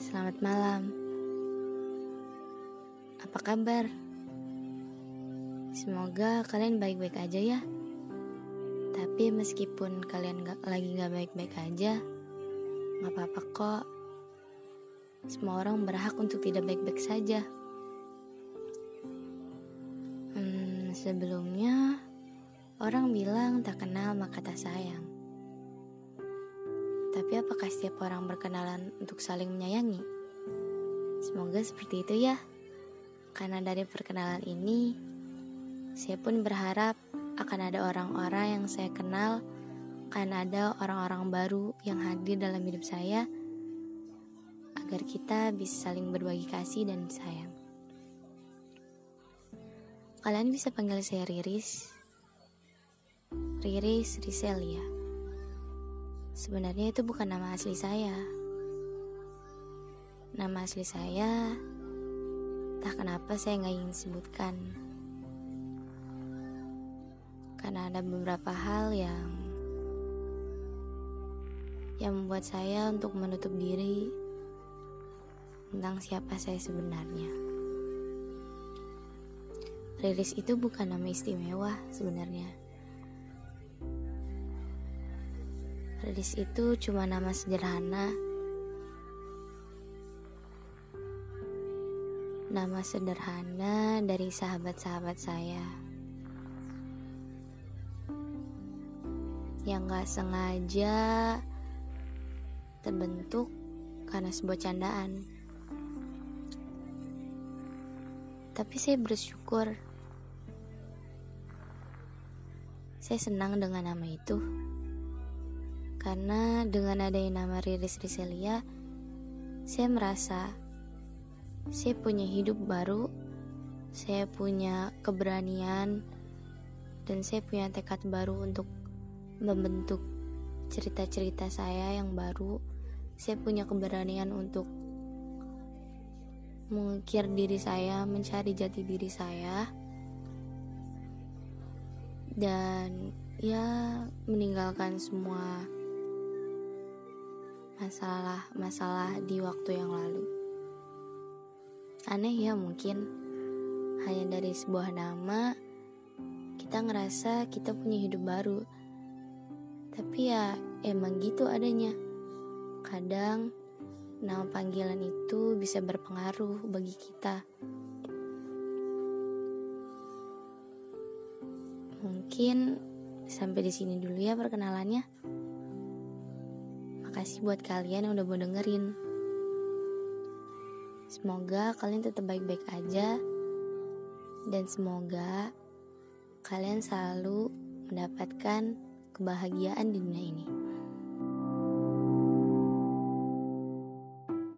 Selamat malam. Apa kabar? Semoga kalian baik-baik aja ya. Tapi meskipun kalian gak, lagi gak baik-baik aja, gak apa-apa kok. Semua orang berhak untuk tidak baik-baik saja. Hmm, sebelumnya, orang bilang tak kenal maka tak sayang. Tapi apakah setiap orang berkenalan untuk saling menyayangi? Semoga seperti itu ya. Karena dari perkenalan ini, saya pun berharap akan ada orang-orang yang saya kenal, akan ada orang-orang baru yang hadir dalam hidup saya, agar kita bisa saling berbagi kasih dan sayang. Kalian bisa panggil saya Riris. Riris Riselia. Sebenarnya itu bukan nama asli saya. Nama asli saya, tak kenapa saya nggak ingin sebutkan. Karena ada beberapa hal yang yang membuat saya untuk menutup diri tentang siapa saya sebenarnya. Riris itu bukan nama istimewa sebenarnya Riris itu cuma nama sederhana. Nama sederhana dari sahabat-sahabat saya. Yang gak sengaja terbentuk karena sebuah candaan. Tapi saya bersyukur. Saya senang dengan nama itu. Karena dengan adanya nama Riris Riselia, saya merasa saya punya hidup baru, saya punya keberanian, dan saya punya tekad baru untuk membentuk cerita-cerita saya yang baru. Saya punya keberanian untuk mengukir diri saya, mencari jati diri saya, dan ya meninggalkan semua masalah-masalah di waktu yang lalu. Aneh ya mungkin, hanya dari sebuah nama kita ngerasa kita punya hidup baru. Tapi ya emang gitu adanya. Kadang nama panggilan itu bisa berpengaruh bagi kita. Mungkin sampai di sini dulu ya perkenalannya. Makasih buat kalian yang udah mau dengerin. Semoga kalian tetap baik-baik aja. Dan semoga kalian selalu mendapatkan kebahagiaan di dunia ini.